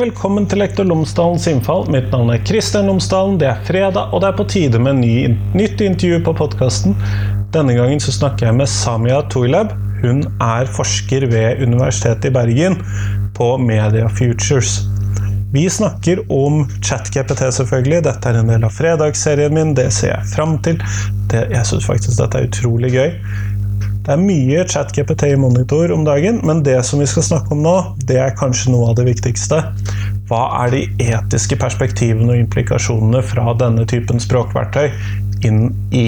Velkommen til Lektor Lomsdalens innfall. Mitt navn er Kristian Lomsdalen. Det er fredag, og det er på tide med ny, nytt intervju på podkasten. Denne gangen så snakker jeg med Samia Toilab. Hun er forsker ved Universitetet i Bergen på Media Futures. Vi snakker om ChatGPT, selvfølgelig. Dette er en del av fredagsserien min. Det ser jeg fram til. Det, jeg syns faktisk dette er utrolig gøy. Det er mye ChatGPT i monitor om dagen, men det som vi skal snakke om nå, det er kanskje noe av det viktigste. Hva er de etiske perspektivene og implikasjonene fra denne typen språkverktøy inn i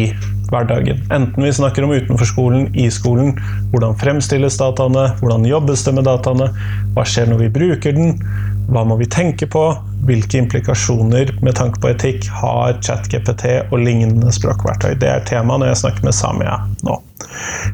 hverdagen? Enten vi snakker om utenfor skolen, i skolen, hvordan fremstilles dataene, hvordan jobbes det med dataene, hva skjer når vi bruker den, hva må vi tenke på, hvilke implikasjoner med tanke på etikk har ChatGPT og lignende språkverktøy? Det er temaet når jeg snakker med Samia nå.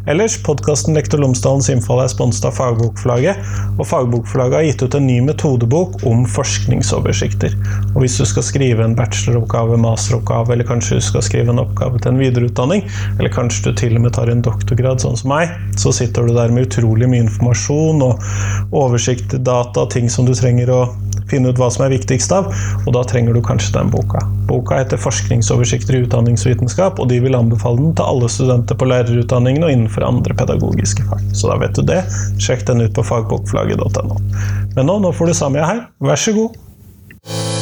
Ellers, podkasten Lektor Lomsdalens innfall er sponset av Fagbokforlaget, og Fagbokforlaget har gitt ut en ny metodebok om forskningsoversikter. Og hvis du skal skrive en bacheloroppgave, masteroppgave, eller kanskje du skal skrive en oppgave til en videreutdanning, eller kanskje du til og med tar en doktorgrad, sånn som meg, så sitter du der med utrolig mye informasjon og oversikt, data, ting som du trenger å finne ut hva som er viktigst av, og da trenger du kanskje den boka. Boka heter 'Forskningsoversikter i utdanningsvitenskap', og de vil anbefale den til alle studenter på lærerutdanningen og innenfor andre pedagogiske fag. Så da vet du det. Sjekk den ut på fagbokflagget.no. Men nå, nå får du Samia her. Vær så god.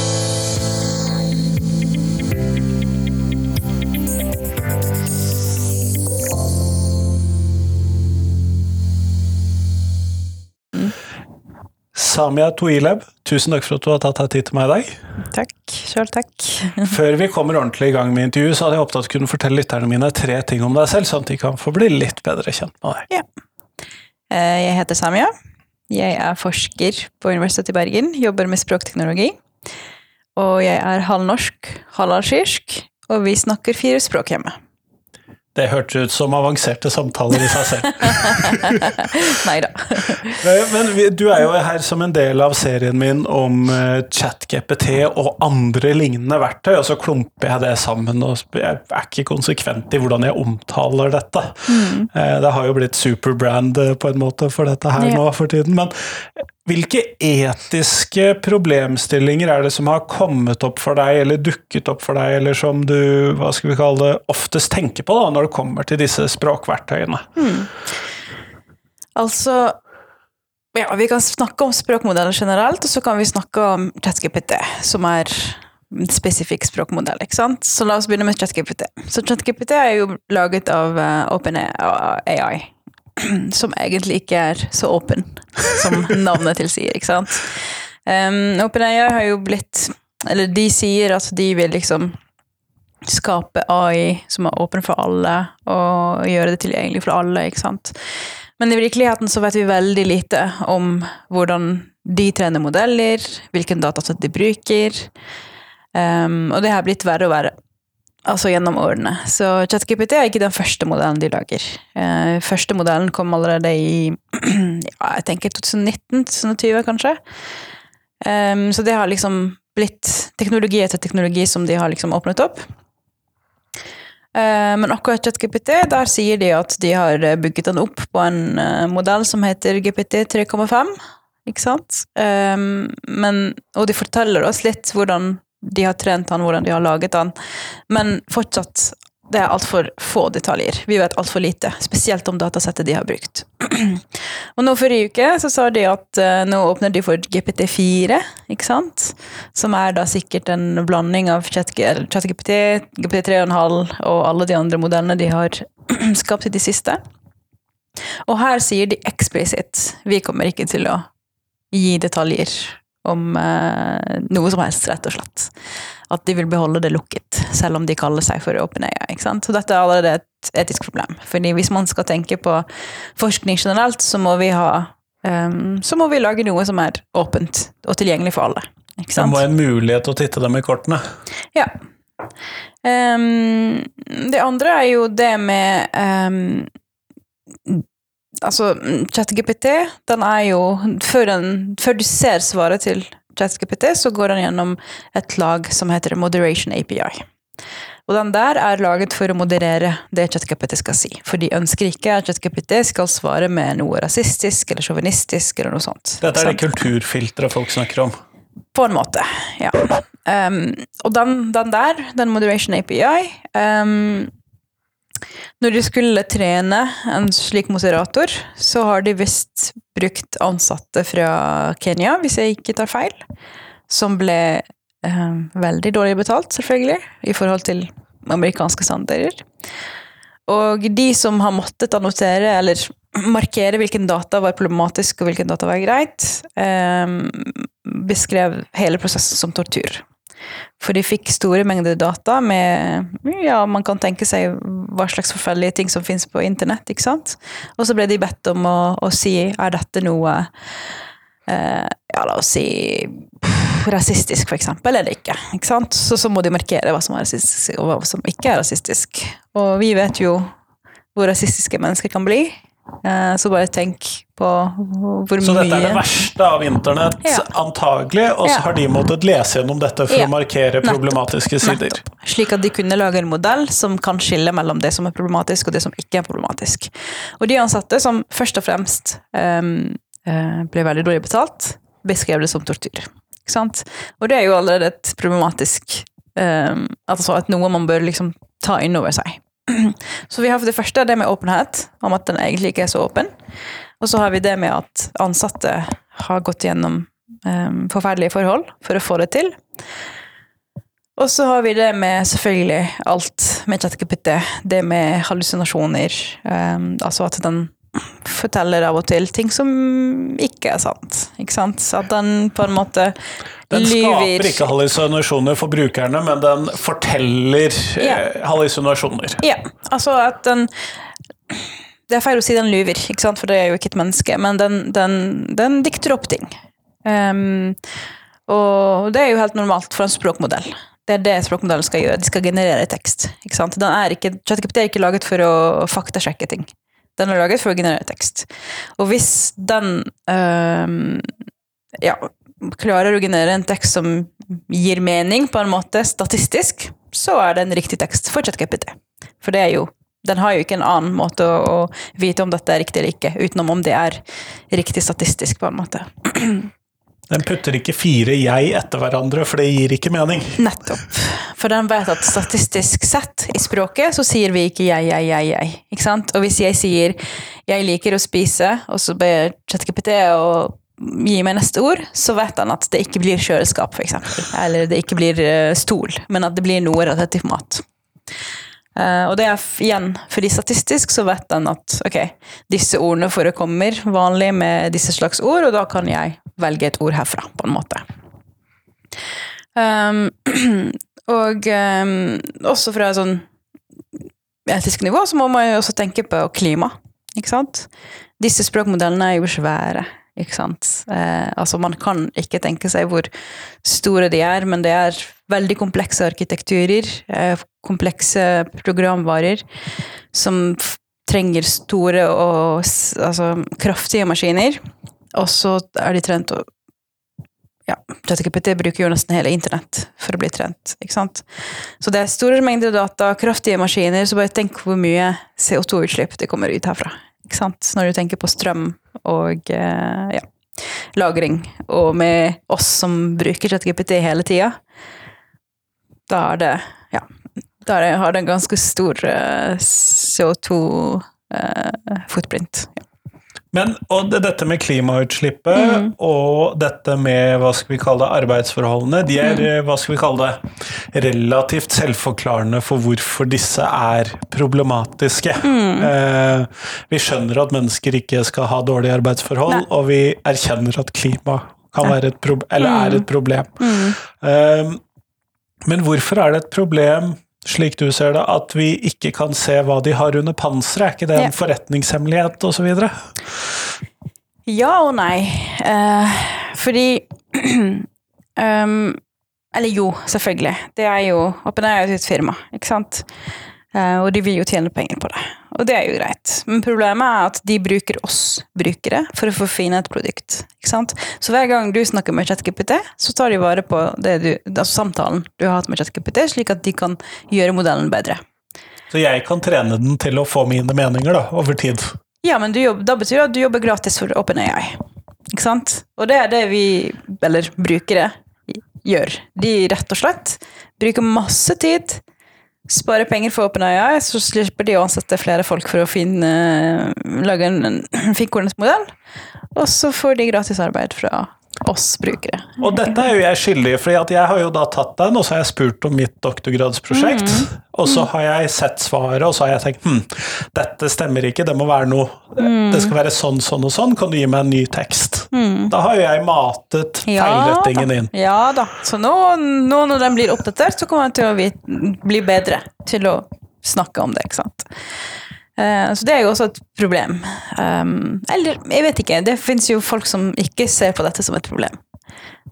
Samia Toileb, tusen takk for at du har tatt deg tid til meg i dag. Takk. Sjøl takk. Før vi kommer ordentlig i gang med intervjuet, så hadde jeg håpet at du kunne fortelle lytterne mine tre ting om deg selv, sånn at de kan få bli litt bedre kjent med deg. Ja. Eh, jeg heter Samia. Jeg er forsker på Universitetet i Bergen. Jobber med språkteknologi. Og jeg er halvnorsk, norsk, og vi snakker fire språk hjemme. Det hørtes ut som avanserte samtaler i seg selv. Nei da. Men du er jo her som en del av serien min om eh, ChatGPT og andre lignende verktøy, og så klumper jeg det sammen, og jeg er ikke konsekvent i hvordan jeg omtaler dette. Mm. Eh, det har jo blitt superbrand eh, på en måte for dette her ja. nå for tiden, men hvilke etiske problemstillinger er det som har kommet opp for deg, eller dukket opp for deg, eller som du hva skal vi kalle det, oftest tenker på da, når det kommer til disse språkverktøyene? Mm. Altså ja, Vi kan snakke om språkmodeller generelt, og så kan vi snakke om ChatGPT, som er en spesifikk språkmodell. ikke sant? Så la oss begynne med ChatGPT. Så ChatGPT er jo laget av uh, OpenAI som egentlig ikke er så åpen som navnet tilsier, ikke sant. Um, OpenAI har jo blitt Eller de sier at de vil liksom skape AI som er åpen for alle, og gjøre det tilgjengelig for alle, ikke sant. Men i virkeligheten så vet vi veldig lite om hvordan de trener modeller, hvilken datasett de bruker. Um, og det har blitt verre og verre altså gjennom årene. Så ChatGPT er ikke den første modellen de lager. Eh, første modellen kom allerede i ja, jeg tenker 2019-2020, kanskje. Um, så det har liksom blitt teknologi etter teknologi som de har liksom åpnet opp. Uh, men akkurat ChatGPT, der sier de at de har bygget den opp på en uh, modell som heter GPT 3,5. Ikke sant? Um, men, og de forteller oss litt hvordan de har trent han, hvordan de har laget han. Men fortsatt, det er altfor få detaljer. Vi vet altfor lite, spesielt om datasettet de har brukt. og nå Forrige uke så sa de at uh, nå åpner de for GPT4, ikke sant? Som er da sikkert en blanding av ChatGPT, GPT3,5 og alle de andre modellene de har skapt i det siste. Og her sier de eksplisitt vi kommer ikke til å gi detaljer om eh, noe som helst, rett og slett. At de vil beholde det lukket, selv om de kaller seg for OpenAI. ikke sant? Så dette er allerede et etisk problem. Fordi hvis man skal tenke på forskning generelt, så må vi ha um, så må vi lage noe som er åpent og tilgjengelig for alle. Ikke sant? Det må være en mulighet å titte dem i kortene. Ja. Um, det andre er jo det med um, Altså, ChatGPT, den er jo før, den, før, du ser svaret til ChatGPT, så går den gjennom et lag som heter Moderation API. Og den der er laget for å moderere det ChatGPT skal si. For de ønsker ikke at ChatGPT skal svare med noe rasistisk eller sjåvinistisk eller noe sånt. Dette er det kulturfilteret folk snakker om? På en måte, ja. Um, og den, den der, den Moderation API um, Når de skulle trene en slik moderator, så har de visst brukt ansatte fra Kenya, hvis jeg ikke tar feil, som ble eh, veldig dårlig betalt, selvfølgelig, i forhold til amerikanske standarder. Og de som har måttet annotere, eller markere hvilken data var problematisk og hvilken data var greit, eh, beskrev hele prosessen som tortur. For de fikk store mengder data med Ja, man kan tenke seg hva slags forferdelige ting som finnes på internett, ikke sant? Og så ble de bedt om å, å si er dette noe eh, Ja, la oss si rasistisk, for eksempel, eller ikke. ikke sant? Så, så må de markere hva som er rasistisk, og hva som ikke er rasistisk. Og vi vet jo hvor rasistiske mennesker kan bli. Eh, så bare tenk på hvor mye Så dette er det verste av internett, Ja. antagelig, og så Ja. har de måttet lese gjennom dette for Ja. å markere Nettopp. problematiske sider. Nettopp. Slik at de kunne lage en modell som kan skille mellom det som er problematisk og det som ikke er problematisk. Og de ansatte som først og fremst um, ble veldig dårlig betalt, beskrev det som tortur. Ikke sant? Og det er jo allerede et problematisk um, altså at noe man bør liksom ta inn over seg. Så vi har for det første det med åpenhet, om at den egentlig ikke er så åpen. Og så har vi det med at ansatte har gått gjennom um, forferdelige forhold for å få det til. Og så har vi det med selvfølgelig alt med ChatGPT. Det med hallusinasjoner. Um, altså at den forteller av og til ting som ikke er sant. Ikke sant? At den på en måte Den lyver. skaper ikke hallusinasjoner for brukerne, men den forteller eh, hallusinasjoner. Ja, altså at den Det er feil å si den lyver, ikke sant? for det er jo ikke et menneske, men den, den, den dikter opp ting. Um, og det er jo helt normalt for en språkmodell. Det er det språkmodellen skal gjøre. De skal generere tekst. Ikke sant? Den er ikke, ChatGPT er ikke laget for å faktasjekke ting. Den er laget for å generere tekst. Og hvis den øh, ja, klarer å generere en tekst som gir mening, på en måte, statistisk, så er det en riktig tekst for ChatGPT. For det er jo den har jo ikke en annen måte å, å vite om dette er riktig eller ikke, utenom om det er riktig statistisk, på en måte. Den putter ikke fire jeg etter hverandre, for det gir ikke mening. Nettopp. For den vet at statistisk sett i språket så sier vi ikke jeg, jeg, jeg, jeg. Ikke sant? Og hvis jeg sier jeg liker å spise, og så ber ChatGPT å gi meg neste ord, så vet han at det ikke blir kjøleskap, f.eks. Eller det ikke blir eh, stol, men at det blir noe relatert til mat. Eh, og det er igjen, fordi statistisk så vet den at ok, disse ordene forekommer vanlig med disse slags ord, og da kan jeg velge et ord herfra, på en måte. Um, og um, også fra et sånn etisk nivå så må man jo også tenke på klima, ikke sant? Disse språkmodellene er jo svære, ikke sant? Eh, altså man kan ikke tenke seg hvor store de er, men det er veldig komplekse arkitekturer, eh, komplekse programvarer, som trenger store og altså, kraftige maskiner, og så er de trent å ja, ChatGPT bruker jo nesten hele internett for å bli trent. ikke sant? Så det er store mengder data, kraftige maskiner, så bare tenk hvor mye CO2-utslipp det kommer ut herfra. Ikke sant? Når du tenker på strøm og eh, ja, lagring, og med oss som bruker ChatGPT hele tida, da er det ja, da har det en ganske stor eh, CO2-footprint. ja. Men og det, dette med klimautslippet Mm. og dette med hva skal vi kalle det, arbeidsforholdene, de er Mm. hva skal vi kalle det, relativt selvforklarende for hvorfor disse er problematiske. Mm. Eh, vi skjønner at mennesker ikke skal ha dårlige arbeidsforhold, Nei. og vi erkjenner at klima kan være et, eller Mm. er et problem. Mm. Eh, men hvorfor er det et problem, slik du ser det, at vi ikke kan se hva de har under panseret? Er ikke det en Ja. forretningshemmelighet, osv.? Ja og nei. Eh, fordi um, Eller jo, selvfølgelig. Det er jo OpenAI er jo et firma, ikke sant? Eh, og de vil jo tjene penger på det. Og det er jo greit. Men problemet er at de bruker oss brukere for å forfine et produkt. Ikke sant? Så hver gang du snakker med ChatGPT, så tar de vare på det du, altså samtalen du har hatt med ChatGPT, slik at de kan gjøre modellen bedre. Så jeg kan trene den til å få mine meninger da, over tid. Ja, men du jobb, da betyr det at du jobber gratis for OpenAI. Ikke sant? Og det er det vi, eller brukere, gjør. De rett og slett bruker masse tid, sparer penger for OpenAI, så slipper de å ansette flere folk for å finne, lage en, en finkornet modell, og så får de gratis arbeid fra oss brukere. Og dette er jo jeg skyldig i, for jeg har jo da tatt den, og så har jeg spurt om mitt doktorgradsprosjekt. Mm. Og så har jeg sett svaret, og så har jeg tenkt hm, dette stemmer ikke, det må være noe Mm. Det skal være sånn, sånn og sånn, kan du gi meg en ny tekst? Da har jo jeg matet Ja feilrettingen da. inn. Ja da. Så nå, nå når den blir oppdatert, så kommer den til å bli bedre til å snakke om det, ikke sant. Eh, Så det er jo også et problem. Um, eller, jeg vet ikke. Det fins jo folk som ikke ser på dette som et problem.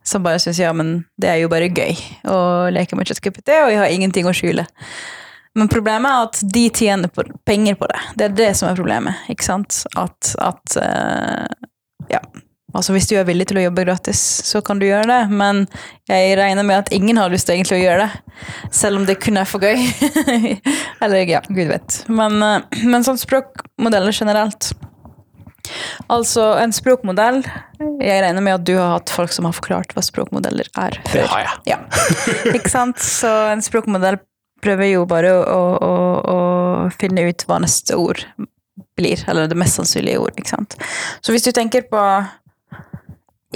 Som bare syns ja, men det er jo bare gøy å leke med ChatGPT, og jeg har ingenting å skjule. Men problemet er at de tjener på, penger på det. Det er det som er problemet. ikke sant? At, at eh, Ja. Altså Hvis du er villig til å jobbe gratis, så kan du gjøre det. Men jeg regner med at ingen har lyst til egentlig å gjøre det. Selv om det kun er for gøy. Eller ja, gud vet. Men, eh, men sånn språkmodeller generelt Altså, en språkmodell Jeg regner med at du har hatt folk som har forklart hva språkmodeller er Før. Det har jeg. Ja, ikke sant? Så en språkmodell prøver jo bare å, å, å finne ut hva neste ord blir, eller det mest sannsynlige ord, ikke sant. Så hvis du tenker på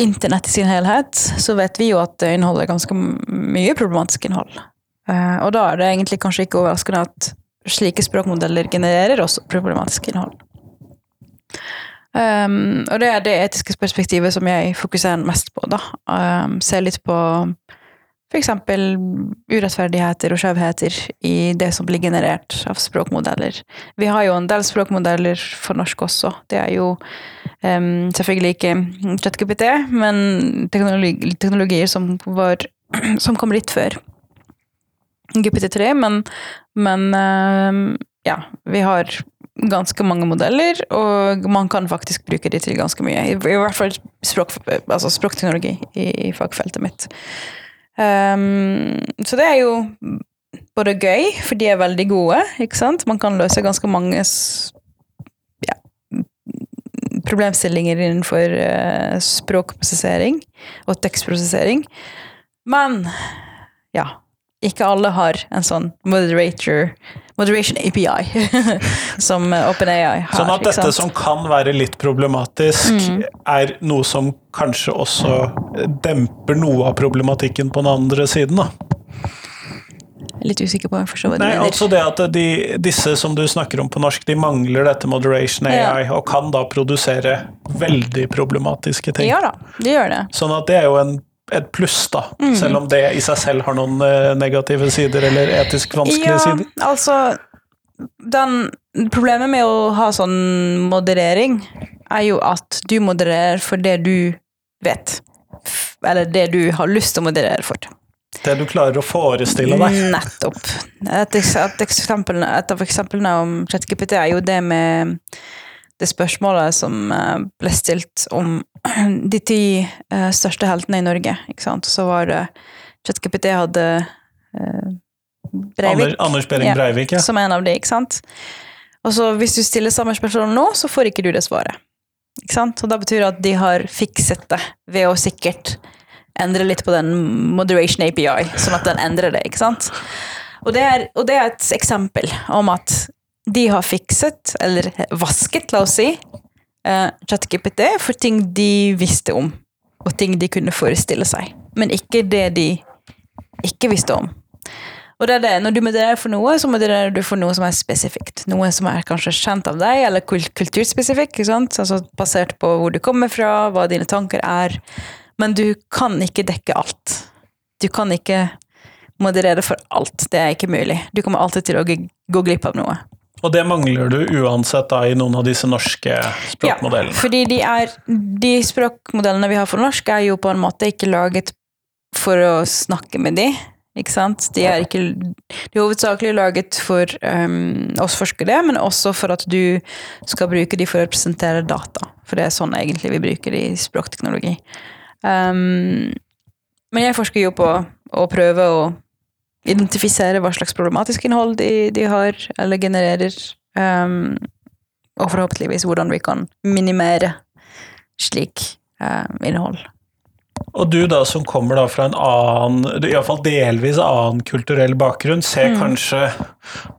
internett i sin helhet, så vet vi jo at det inneholder ganske mye problematisk innhold. Eh, og da er det egentlig kanskje ikke overraskende at slike språkmodeller genererer også problematisk innhold. Um, og det er det etiske perspektivet som jeg fokuserer mest på. da. Um, ser litt på f.eks. urettferdigheter og skjevheter i det som blir generert av språkmodeller. Vi har jo en del språkmodeller for norsk også. Det er jo um, selvfølgelig ikke ChatGPT, men teknologi, teknologier som, var, som kom litt før GPT3, men, men um, ja, vi har ganske mange modeller, og man kan faktisk bruke de til ganske mye. I, hvert fall språk, altså språkteknologi i fagfeltet mitt. Um, så det er jo både gøy, for de er veldig gode, ikke sant? Man kan løse ganske mange ja, problemstillinger innenfor uh, språkprosessering og tekstprosessering. Men ja, ikke alle har en sånn moderator Moderation API som OpenAI har. Sånn at dette som kan være litt problematisk, Mm. er noe som kanskje også demper noe av problematikken på den andre siden, da. Jeg er litt usikker på hva du Nei, mener. altså det at de, disse som du snakker om på norsk, de mangler dette moderation AI, og kan da produsere veldig problematiske ting. Ja da, de gjør det. Sånn at det er jo en, et pluss, da. Mm. Selv om det i seg selv har noen eh, negative sider, eller etisk vanskelige ja, sider. altså den, Problemet med å ha sånn moderering er jo at du modererer for det du vet. Eller det du har lyst til å moderere for. Det du klarer å forestille deg. Nettopp. Et, et, eksempel, et av eksemplene om ChatGPT er jo det med det spørsmålet som eh, ble stilt om de ti uh, største heltene i Norge. Ikke sant? Så var det ChatGPT hadde uh, Breivik Anders, Anders Behring Breivik, ja. som en av de, ikke sant? Og så hvis du stiller samme spørsmål nå, så får ikke du det svaret. Ikke sant? Og da betyr det at de har fikset det ved å sikkert endre litt på den moderation API, sånn at den endrer det, ikke sant? Og det er, og det er et eksempel om at de har fikset, eller vasket, la oss si, eh, ChatGPT for ting de visste om, og ting de kunne forestille seg, men ikke det de ikke visste om. Og det er det, når du modererer for noe, så modererer du for noe som er spesifikt. Noe som er kanskje kjent av deg, eller kulturspesifikt. Altså basert på hvor du kommer fra, hva dine tanker er. Men du kan ikke dekke alt. Du kan ikke moderere for alt. Det er ikke mulig. Du kommer alltid til å gå glipp av noe. Og det mangler du uansett da i noen av disse norske språkmodellene. Ja, fordi de, er, de språkmodellene vi har for norsk, er jo på en måte ikke laget for å snakke med de. Ikke sant? De er, ikke, de er hovedsakelig laget for um, oss forskere, men også for at du skal bruke de for å representere data. For det er sånn egentlig vi bruker det i språkteknologi. Um, men jeg forsker jo på å prøve å identifisere hva slags problematisk innhold de, de har, eller genererer. Um, og forhåpentligvis hvordan vi kan minimere slik um, innhold. Og du da som kommer da fra en annen, iallfall delvis annen kulturell bakgrunn, ser Mm. kanskje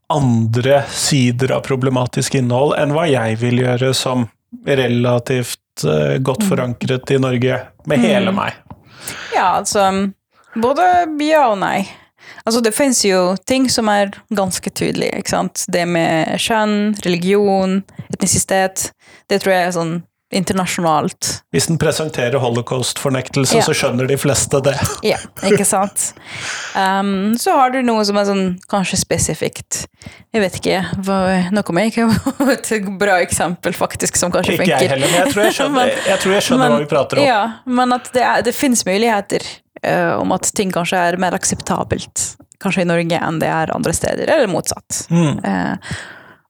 andre sider av problematisk innhold enn hva jeg vil gjøre som relativt uh, godt Mm. forankret i Norge, med hele meg. Ja, altså Både ja og nei. Altså, det fins jo ting som er ganske tydelige, ikke sant. Det med kjønn, religion, etnisitet. Det tror jeg er sånn internasjonalt. Hvis den presenterer holocaust-fornektelse, Ja. så skjønner de fleste det. Ja, ikke sant. Um, så har du noe som er sånn kanskje spesifikt. Jeg vet ikke. Hva, nå kommer jeg ikke på et bra eksempel, faktisk, som kanskje Ikke funker. jeg heller, men jeg tror jeg skjønner, Men- jeg tror jeg skjønner men- hva vi prater om. Ja, men at det, er, det finnes muligheter om at ting kanskje er mer akseptabelt kanskje i Norge enn det er andre steder, eller motsatt. Mm. Eh,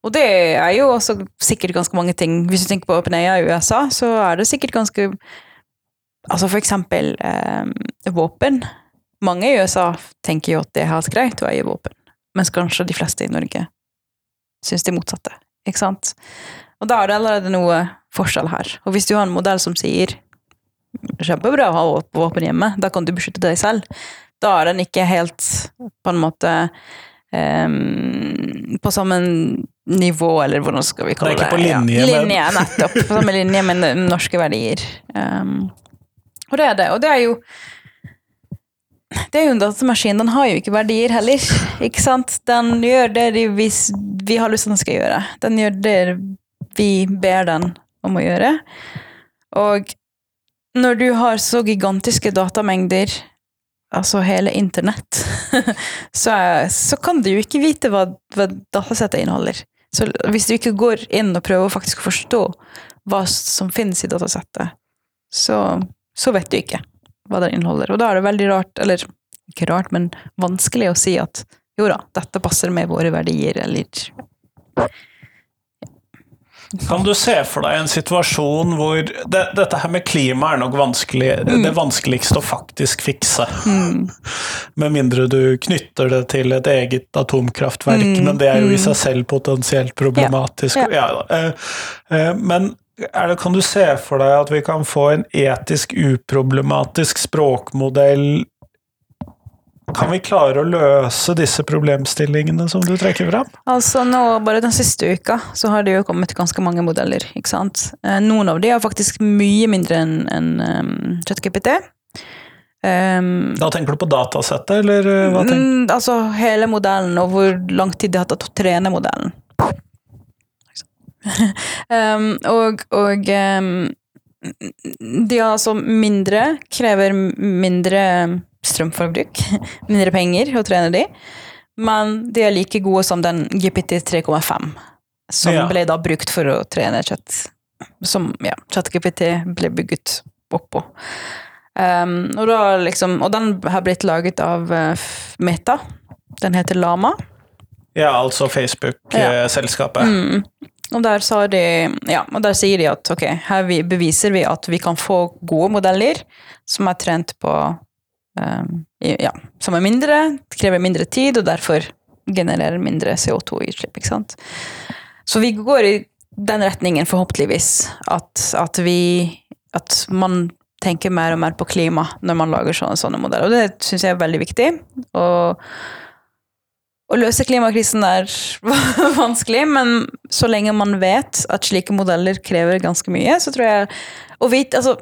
og det er jo også sikkert ganske mange ting. Hvis du tenker på OpenAI i USA, så er det sikkert ganske Altså for eksempel eh, våpen. Mange i USA tenker jo at det er helt greit å eie våpen, mens kanskje de fleste i Norge syns det motsatte. Ikke sant? Og da er det allerede noe forskjell her. Og hvis du har en modell som sier kjempebra å ha våpen hjemme, da kan du beskytte deg selv, da er den ikke helt på en måte um, på samme nivå, eller hvordan skal vi kalle Det det? er ikke på linje ja, linje nettopp. På samme linje med norske verdier. Um, og det er det. Og det er jo det er jo en datamaskin, den har jo ikke verdier heller. Ikke sant? Den gjør det de, vi, vi har lyst til den skal gjøre. Den gjør det vi ber den om å gjøre. Og når du har så gigantiske datamengder, altså hele internett, så, så kan du jo ikke vite hva, hva datasettet inneholder. Så hvis du ikke går inn og prøver faktisk å forstå hva som finnes i datasettet, så, så vet du ikke hva det inneholder. Og da er det veldig rart, eller ikke rart, men vanskelig å si at jo da, dette passer med våre verdier, eller Kan du se for deg en situasjon hvor det, Dette her med klima er nok vanskelig, det vanskeligste å faktisk fikse. Med mindre du knytter det til et eget atomkraftverk, Mm, men det er jo i mm. seg selv potensielt problematisk. Ja, Ja, eh, eh, men det, kan du se for deg at vi kan få en etisk uproblematisk språkmodell Kan vi klare å løse disse problemstillingene som du trekker fram? Altså nå, bare den siste uka, så har det jo kommet ganske mange modeller, ikke sant. Eh, Noen av de er faktisk mye mindre enn en, um, ChatGPT. Um, Da tenker du på datasettet, eller eh, hva tenker du? altså hele modellen, og hvor lang tid det har tatt å trene modellen. um, og og um, de har altså mindre, krever mindre strømforbruk, mindre penger å trene de, men de er like gode som den GPT 3,5, som Ja. ble da brukt for å trene chat, som ja, ChatGPT ble bygget oppå. Um, og, da liksom, og den har blitt laget av uh, Meta. Den heter Lama. Ja, altså Facebook-selskapet. Mm. Og der, sa de, ja, og der sier de at ok, her vi, beviser vi at vi kan få gode modeller som er trent på ja, Som er mindre, krever mindre tid, og derfor genererer mindre CO2-utslipp. ikke sant? Så vi går i den retningen, forhåpentligvis, at, at vi At man tenker mer og mer på klima når man lager sånne, sånne modeller. Og det syns jeg er veldig viktig. Og å løse klimakrisen er vanskelig, men så lenge man vet at slike modeller krever ganske mye, så tror jeg Å vite, altså,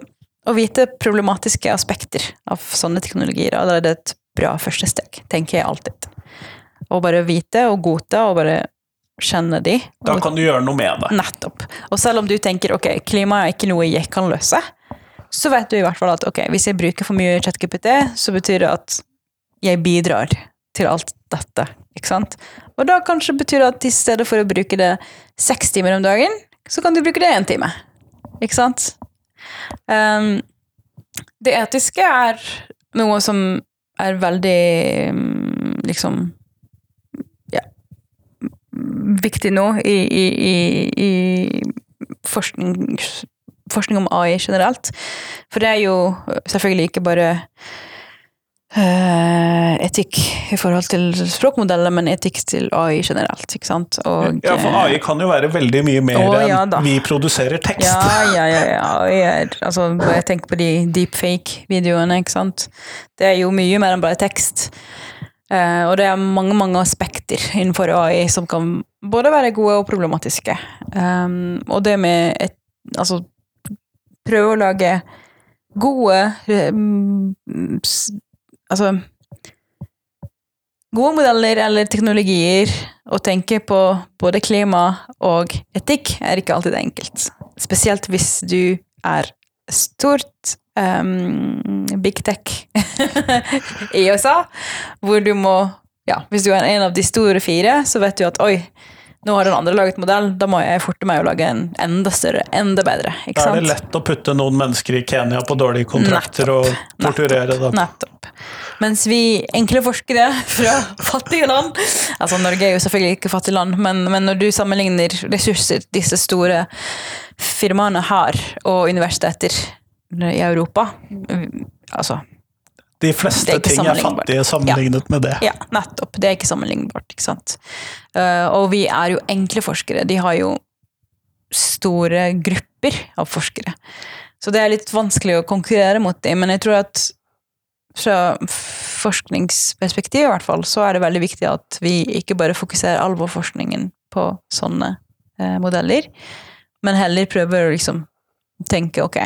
å vite problematiske aspekter av sånne teknologier, er det et bra første steg, tenker jeg alltid. Å bare vite og godta og bare kjenne de. Da kan du gjøre noe med det. Nettopp. Og selv om du tenker ok, klima er ikke noe jeg kan løse, så vet du i hvert fall at ok, hvis jeg bruker for mye ChatGPT, så betyr det at jeg bidrar til alt dette. Ikke sant? Og da kanskje betyr det at i stedet for å bruke det seks timer om dagen, så kan du bruke det én time. Ikke sant? Um, det etiske er noe som er veldig mm, liksom ja, viktig nå i, i, i, i forskning, forskning om AI generelt. For det er jo selvfølgelig ikke bare eh, etikk i forhold til språkmodeller, men etikk til AI generelt, ikke sant. Og, Ja, for AI kan jo være veldig mye mer Å, ja enn vi produserer tekst. Ja, ja, ja. ja. Jeg, er, altså, bare tenk på de deepfake-videoene, ikke sant. Det er jo mye mer enn bare tekst. Uh, og det er mange, mange aspekter innenfor AI som kan både være gode og problematiske. Um, og det med et, altså, prøve å lage gode s- Altså Gode modeller eller teknologier å tenke på både klima og etikk er ikke alltid enkelt. Spesielt hvis du er stort um, big tech i USA, hvor du må ja, Hvis du er en av de store fire, så vet du at oi, nå har den andre laget modell, da må jeg forte meg å lage en enda større, enda bedre. Ikke Da er det lett å putte noen mennesker i Kenya på dårlige kontrakter og torturere dem. Nettopp. Mens vi enkle forskere fra fattige land Altså Norge er jo selvfølgelig ikke fattig land, men, men når du sammenligner ressurser disse store firmaene har, og universiteter i Europa Altså De fleste ting er fattige sammenlignet med det. Ja, nettopp. Det er ikke sammenlignbart, ikke sant. Eh, og vi er jo enkle forskere. De har jo store grupper av forskere. Så det er litt vanskelig å konkurrere mot dem, men jeg tror at fra forskningsperspektiv i hvert fall, så er det veldig viktig at vi ikke bare fokuserer alvorforskningen på sånne eh, modeller, men heller prøver å liksom tenke ok,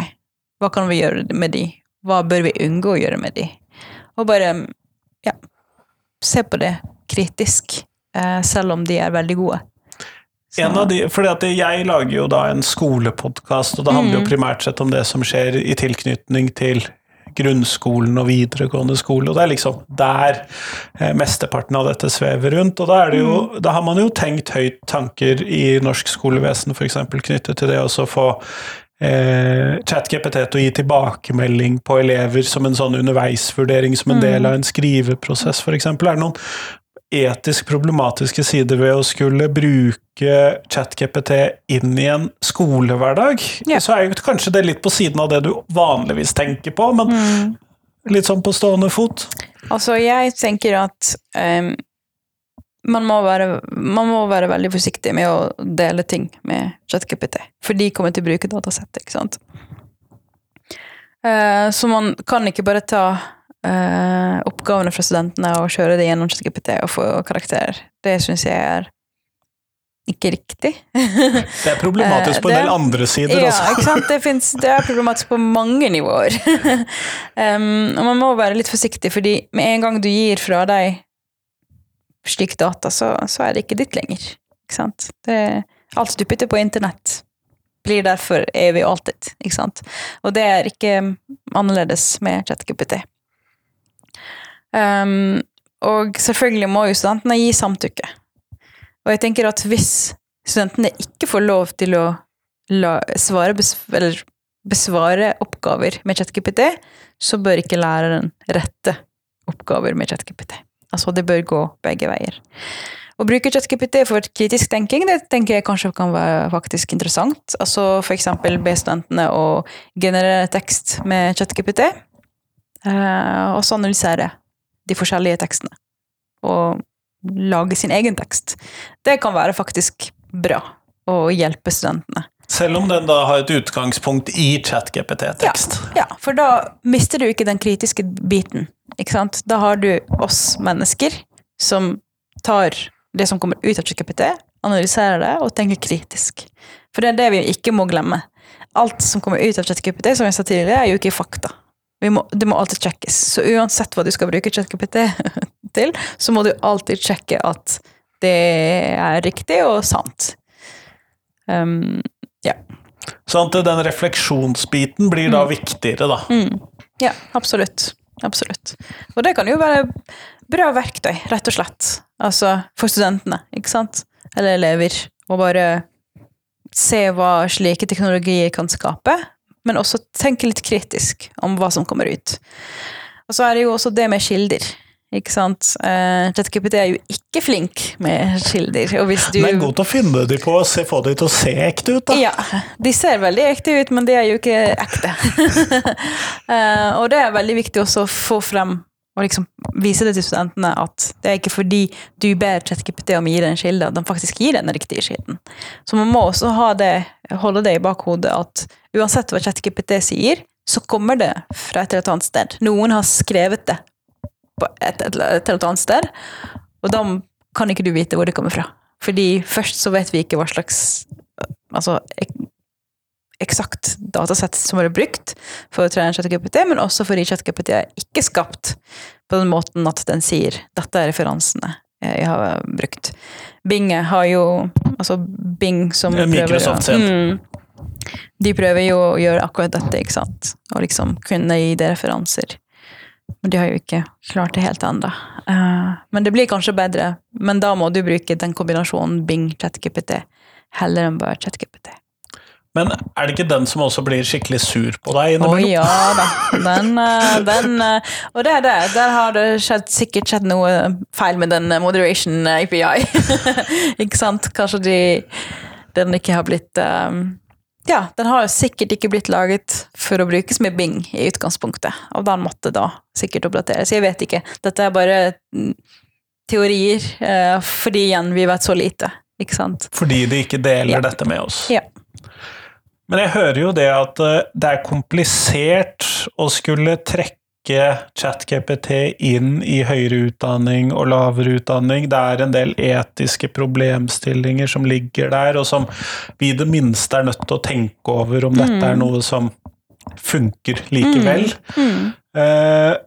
hva kan vi gjøre med de? Hva bør vi unngå å gjøre med de? Og bare ja, se på det kritisk, eh, selv om de er veldig gode. Så- En av de, fordi at jeg lager jo da en skolepodkast, og det handler Mm. jo primært sett om det som skjer i tilknytning til grunnskolen og videregående skole, og det er liksom der eh, mesteparten av dette svever rundt. Og da, det jo, Mm. da har man jo tenkt høyt tanker i norsk skolevesen, f.eks. knyttet til det å få eh, ChatGPT til å gi tilbakemelding på elever som en sånn underveisvurdering, som en Mm. del av en skriveprosess, f.eks. Er det noen etisk problematiske sider ved å skulle bruke ChatGPT inn i en skolehverdag, Yeah. så er jo kanskje det litt på siden av det du vanligvis tenker på, men Mm. litt sånn på stående fot. Altså, jeg tenker at ehm, man, må være, man må være veldig forsiktig med å dele ting med ChatGPT, for de kommer til å bruke datasettet, ikke sant? Eh, så man kan ikke bare ta eh, oppgavene fra studentene og kjøre det gjennom ChatGPT og få karakterer. Det syns jeg er ikke riktig. Det er problematisk Eh, på en del andre sider Ja, også. ikke sant? Det, finnes, det er problematisk på mange nivåer. um, og man må være litt forsiktig, fordi med en gang du gir fra deg slik data, så, så er det ikke ditt lenger. Ikke sant? Det, alt du putter på internett, blir derfor evig og alltid. Ikke sant? Og det er ikke annerledes med ChatGPT. Um, og selvfølgelig må jo studentene gi samtykke. Og jeg tenker at hvis studentene ikke får lov til å la, svare, bes, eller besvare oppgaver med ChatGPT, så bør ikke læreren rette oppgaver med ChatGPT. Altså, det bør gå begge veier. Å bruke ChatGPT for kritisk tenking, det tenker jeg kanskje kan være faktisk interessant. Altså for eksempel be studentene å generere tekst med ChatGPT, eh, og så analysere de forskjellige tekstene. Og lage sin egen tekst. Det kan være faktisk bra å hjelpe studentene. Selv om den da har et utgangspunkt i ChatGPT-tekst. Ja, for da mister du ikke den kritiske biten. Ikke sant? Da har du oss mennesker som tar det som kommer ut av ChatGPT, analyserer det og tenker kritisk. For det er det vi ikke må glemme. Alt som kommer ut av ChatGPT, som jeg sa tidligere, er jo ikke fakta. Vi må, det må alltid sjekkes. Så uansett hva du skal bruke ChatGPT til, så må du alltid sjekke at det er riktig og sant. Um, Sånn at den refleksjonsbiten blir da viktigere, da. Mm. Ja, absolutt. Absolutt. Og det kan jo være bra verktøy, rett og slett. Altså for studentene, ikke sant? Eller elever. Å bare se hva slike teknologier kan skape, men også tenke litt kritisk om hva som kommer ut. Og så er det jo også det med kilder. Ikke sant? Uh, ChatGPT er jo ikke flink med kilder. Og hvis du Den er god til å finne de på og se, få de til å se ekte ut, da. ja, de ser veldig ekte ut, men de er jo ikke ekte. uh, og det er veldig viktig også å få frem og liksom vise det til studentene at det er ikke fordi du ber ChatGPT om å gi deg en kilde, at den faktisk gir deg den riktige kilden. Så man må også ha det, holde det i bakhodet at uansett hva ChatGPT sier, så kommer det fra et eller annet sted. Noen har skrevet det et, et, et eller annet sted, og da kan ikke du vite hvor det kommer fra. Fordi først så vet vi ikke hva slags altså, ek, eksakt datasett som er brukt for å trene ChatGPT, men også fordi ChatGPT er ikke skapt på den måten at den sier 'dette er referansene jeg har brukt'. Bing har jo Altså Bing som Microsoft prøver mm, De prøver jo å gjøre akkurat dette, ikke sant? Og liksom kunne gi det referanser. Men de har jo ikke klart det helt ennå. Uh, men det blir kanskje bedre. Men da må du bruke den kombinasjonen Bing-ChatGPT heller enn bare ChatGPT. Men er det ikke den som også blir skikkelig sur på deg Å oh, ja da. Den, eh, den eh, Og det er det. Der har det skjedd, sikkert skjedd noe feil med den eh, moderation API. ikke sant? Kanskje de, den ikke har blitt um, Ja, den har jo sikkert ikke blitt laget for å brukes med Bing i utgangspunktet. Og den måtte da sikkert oppdateres. Jeg vet ikke. Dette er bare mm, teorier, uh, fordi igjen, vi vet så lite. Ikke sant? Fordi de ikke deler Ja. dette med oss. Ja. Men jeg hører jo det at eh, det er komplisert å skulle trekke ChatGPT inn i høyere utdanning og lavere utdanning. Det er en del etiske problemstillinger som ligger der, og som vi i det minste er nødt til å tenke over om dette er noe som funker likevel. Mm. Eh,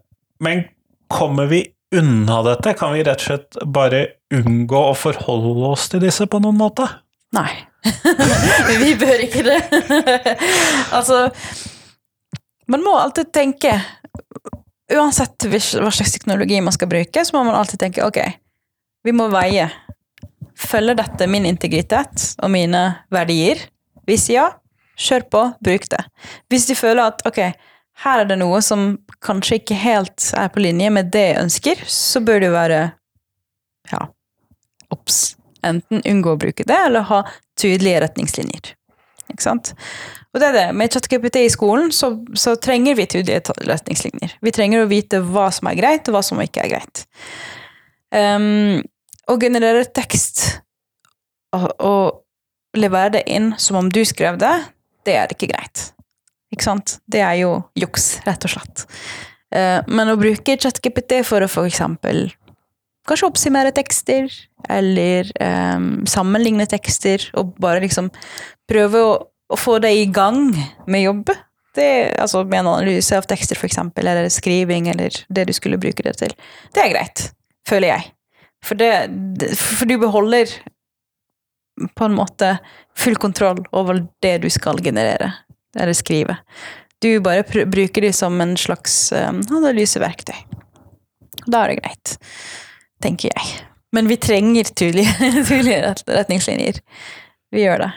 Men kommer vi unna dette? Kan vi rett og slett bare unngå å forholde oss til disse på noen måte? Nei. vi bør ikke det. altså Man må alltid tenke Uansett hva slags teknologi man skal bruke, så må man alltid tenke ok, vi må veie. Følger dette min integritet og mine verdier? Hvis ja, kjør på, bruk det. Hvis du føler at ok, her er det noe som kanskje ikke helt er på linje med det jeg ønsker, så bør du være ja, obs. Enten unngå å bruke det, eller ha tydelige retningslinjer. Ikke sant? Og det er det. Med ChatGPT i skolen så, så trenger vi retningslinjer. Vi trenger å vite hva som er greit, og hva som ikke er greit. Um, å generere tekst og, og levere det inn som om du skrev det, det er ikke greit. Ikke sant? Det er jo juks, rett og slett. Eh, men å bruke ChatGPT for å eksempel kanskje oppsummere tekster, eller um, sammenligne tekster, og bare liksom prøve å, å få deg i gang med jobb. Det, altså med en analyse av tekster, eksempel, eller skriving, eller det du skulle bruke det til. Det er greit, føler jeg. For, det, for du beholder på en måte full kontroll over det du skal generere, eller skrive. Du bare bruker de som en slags em, analyseverktøy. Da er det greit tenker jeg. Men vi trenger tydelige, retningslinjer. Vi gjør det.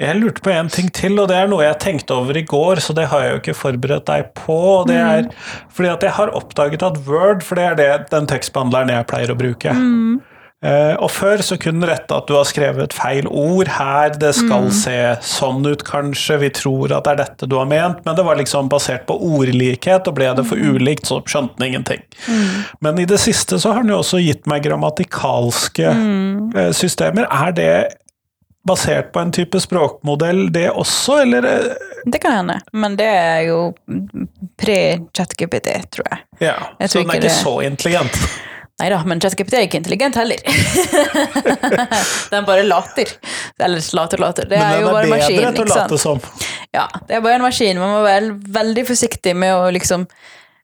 Jeg lurte på en ting til, og det er noe jeg tenkte over i går, så det har jeg jo ikke forberedt deg på. og Det er fordi at jeg har oppdaget at Word, for det er det, den tekstbehandleren jeg pleier å bruke. Eh, og før så kunne den rette at du har skrevet feil ord her, det skal se sånn ut kanskje, vi tror at det er dette du har ment, men det var liksom basert på ordlikhet, og ble det for ulikt, så skjønte den ingenting. Men i det siste så har den jo også gitt meg grammatikalske eh, systemer. Er det basert på en type språkmodell, det også, eller? eh, Det kan hende, men det er jo pre-ChatGPT, tror jeg. Ja, Jeg så tror den er ikke det- så intelligent. Nei da, men ChatGPT er ikke intelligent heller. den bare later. Eller later, later. Det Men er den jo er bare en bedre maskin. til å late som. Ja, det er bare en maskin. Man må være veldig forsiktig med å liksom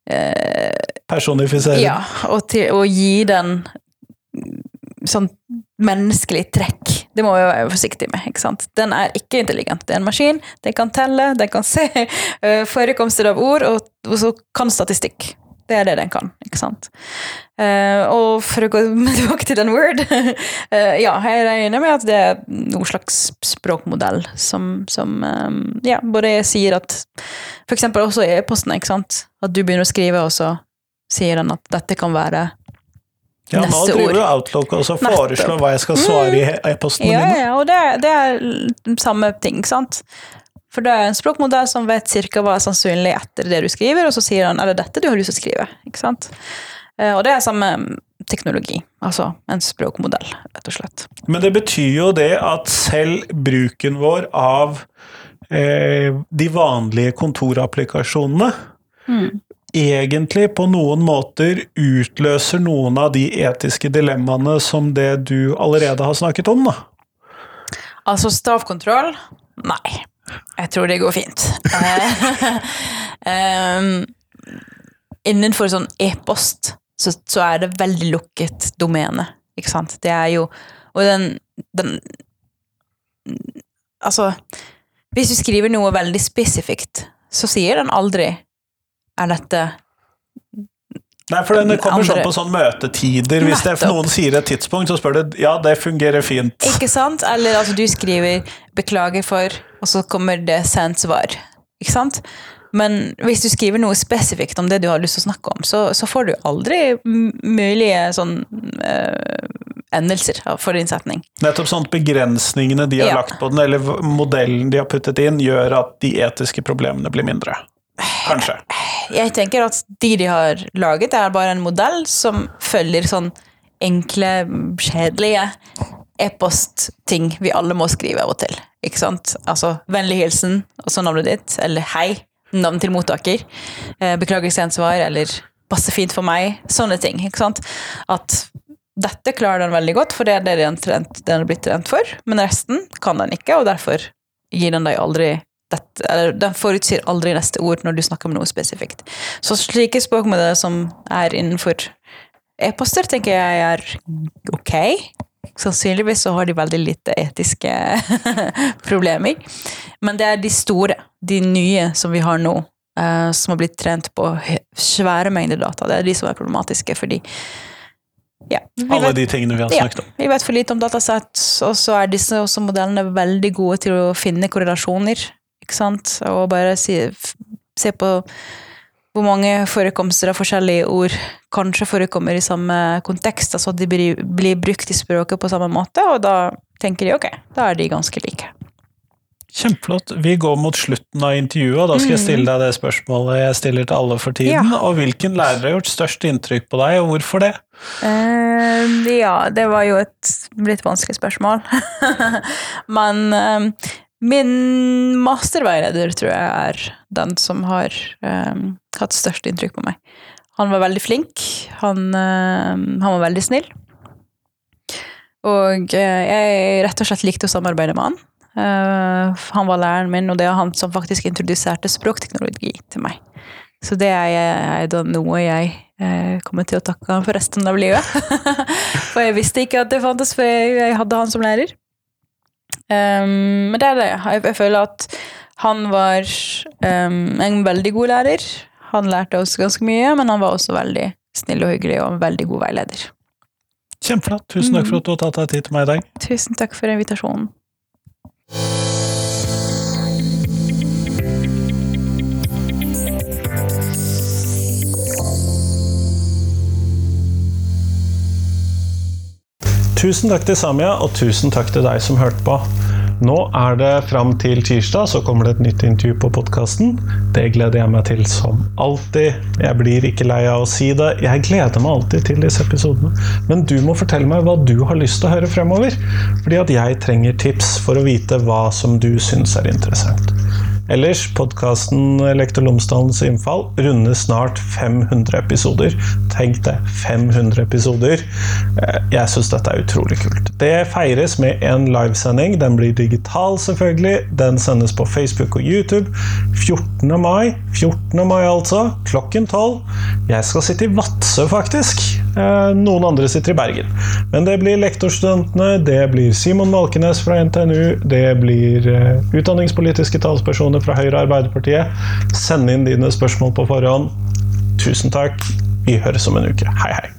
eh, Personifisere. Ja, og til og, gi den sånn menneskelig trekk. Det må vi være forsiktig med. ikke sant? Den er ikke intelligent. Det er en maskin. Den kan telle, den kan se eh, forekomster av ord, og, og så kan statistikk. Det er det den kan. ikke sant? Uh, og for å gå tilbake til den Word uh, Ja, jeg regner med at det er noen slags språkmodell som, som um, ja, både sier at For eksempel også i e-posten, ikke sant? At du begynner å skrive, og så sier den at dette kan være Ja, nå driver du Outlook og så foreslår hva jeg skal svare i e-postene Ja, dine. ja, og det, det er samme ting, ikke sant? For det er en språkmodell som vet cirka hva er sannsynlig etter det du skriver, og så sier han er det dette du har lyst til å skrive. Ikke sant? Eh, Og det er samme teknologi. Altså en språkmodell, rett og slett. Men det betyr jo det at selv bruken vår av eh, de vanlige kontorapplikasjonene egentlig på noen måter utløser noen av de etiske dilemmaene som det du allerede har snakket om, da. Altså stavkontroll? Nei. Jeg tror det går fint. um, innenfor sånn e-post så, så er det veldig lukket domene, ikke sant. Det er jo Og den, den Altså, hvis du skriver noe veldig spesifikt, så sier den aldri er dette Nei, for den kommer Andre- sånn på sånn møtetider. Hvis det noen sier et tidspunkt, så spør du ja, det fungerer fint. Ikke sant? Eller altså, du skriver 'beklager for', og så kommer det sent svar. Ikke sant? Men hvis du skriver noe spesifikt om det du har lyst til å snakke om, så, så får du aldri mulige sånn øh, endelser for din setning. Nettopp sånn at begrensningene de har Ja. lagt på den, eller modellen de har puttet inn, gjør at de etiske problemene blir mindre. Kanskje. Jeg tenker at de de har laget, er bare en modell som følger sånn enkle, kjedelige e-post-ting vi alle må skrive av og til. Ikke sant? Altså vennlig hilsen, og så navnet ditt, eller hei, navn til mottaker, eh, beklager sent svar, eller passe fint for meg, sånne ting. Ikke sant? At dette klarer den veldig godt, for det er det den, er blitt trent for, men resten kan den ikke, og derfor gir den deg aldri dette, eller den forutsier aldri neste ord når du snakker om noe spesifikt. Så slike språkmodeller som er innenfor e-poster, tenker jeg er ok. Sannsynligvis så har de veldig lite etiske problemer. Men det er de store, de nye som vi har nå, eh, som har blitt trent på svære mengder data. Det er de som er problematiske, fordi ja, Alle vet- de tingene vi har snakket om. vi vet for lite om datasett, og så er disse modellene veldig gode til å finne korrelasjoner. Ikke sant? Og bare si, se på hvor mange forekomster av forskjellige ord kanskje forekommer i samme kontekst, altså at de blir, blir brukt i språket på samme måte, og da tenker de ok, da er de ganske like. Kjempeflott. Vi går mot slutten av intervjuet, og da skal jeg stille deg det spørsmålet jeg stiller til alle for tiden. Ja. Og hvilken lærer har gjort størst inntrykk på deg, og hvorfor det? Uh, ja, det var jo et litt vanskelig spørsmål. Men eh, min masterveileder tror jeg er den som har um, hatt størst inntrykk på meg. Han var veldig flink. Han, eh, han var veldig snill. Og uh, jeg rett og slett likte å samarbeide med han. Uh, han var læreren min, og det er han som faktisk introduserte språkteknologi til meg. Så det er, er da noe jeg eh, kommer til å takke han for resten av livet. for jeg visste ikke at det fantes for jeg, jeg hadde han som lærer. Um, men det er det. Jeg, jeg føler at han var um, en veldig god lærer. Han lærte oss ganske mye, men han var også veldig snill og hyggelig og en veldig god veileder. Kjempeflott. Tusen takk for at du har tatt deg tid til meg i dag. Tusen takk for invitasjonen. Tusen takk til Samia, og tusen takk til deg som hørte på. Nå er det fram til tirsdag, så kommer det et nytt intervju på podkasten. Det gleder jeg meg til som alltid. Jeg blir ikke lei av å si det. Jeg gleder meg alltid til disse episodene. Men du må fortelle meg hva du har lyst til å høre fremover. Fordi at jeg trenger tips for å vite hva som du syns er interessant. Ellers, podkasten Lektor Lomsdalens innfall runder snart 500 episoder. Tenk det, 500 episoder. Eh, Jeg syns dette er utrolig kult. Det feires med en livesending. Den blir digital, selvfølgelig. Den sendes på Facebook og YouTube 14. mai. 14. mai, altså. Klokken 12. Jeg skal sitte i Vadsø, faktisk. Eh, Noen andre sitter i Bergen. Men det blir lektorstudentene, det blir Simon Malkenes fra NTNU, det blir eh, utdanningspolitiske talspersoner fra Høyre og Arbeiderpartiet. Send inn dine spørsmål på forhånd. Tusen takk. Vi høres om en uke. Hei, hei.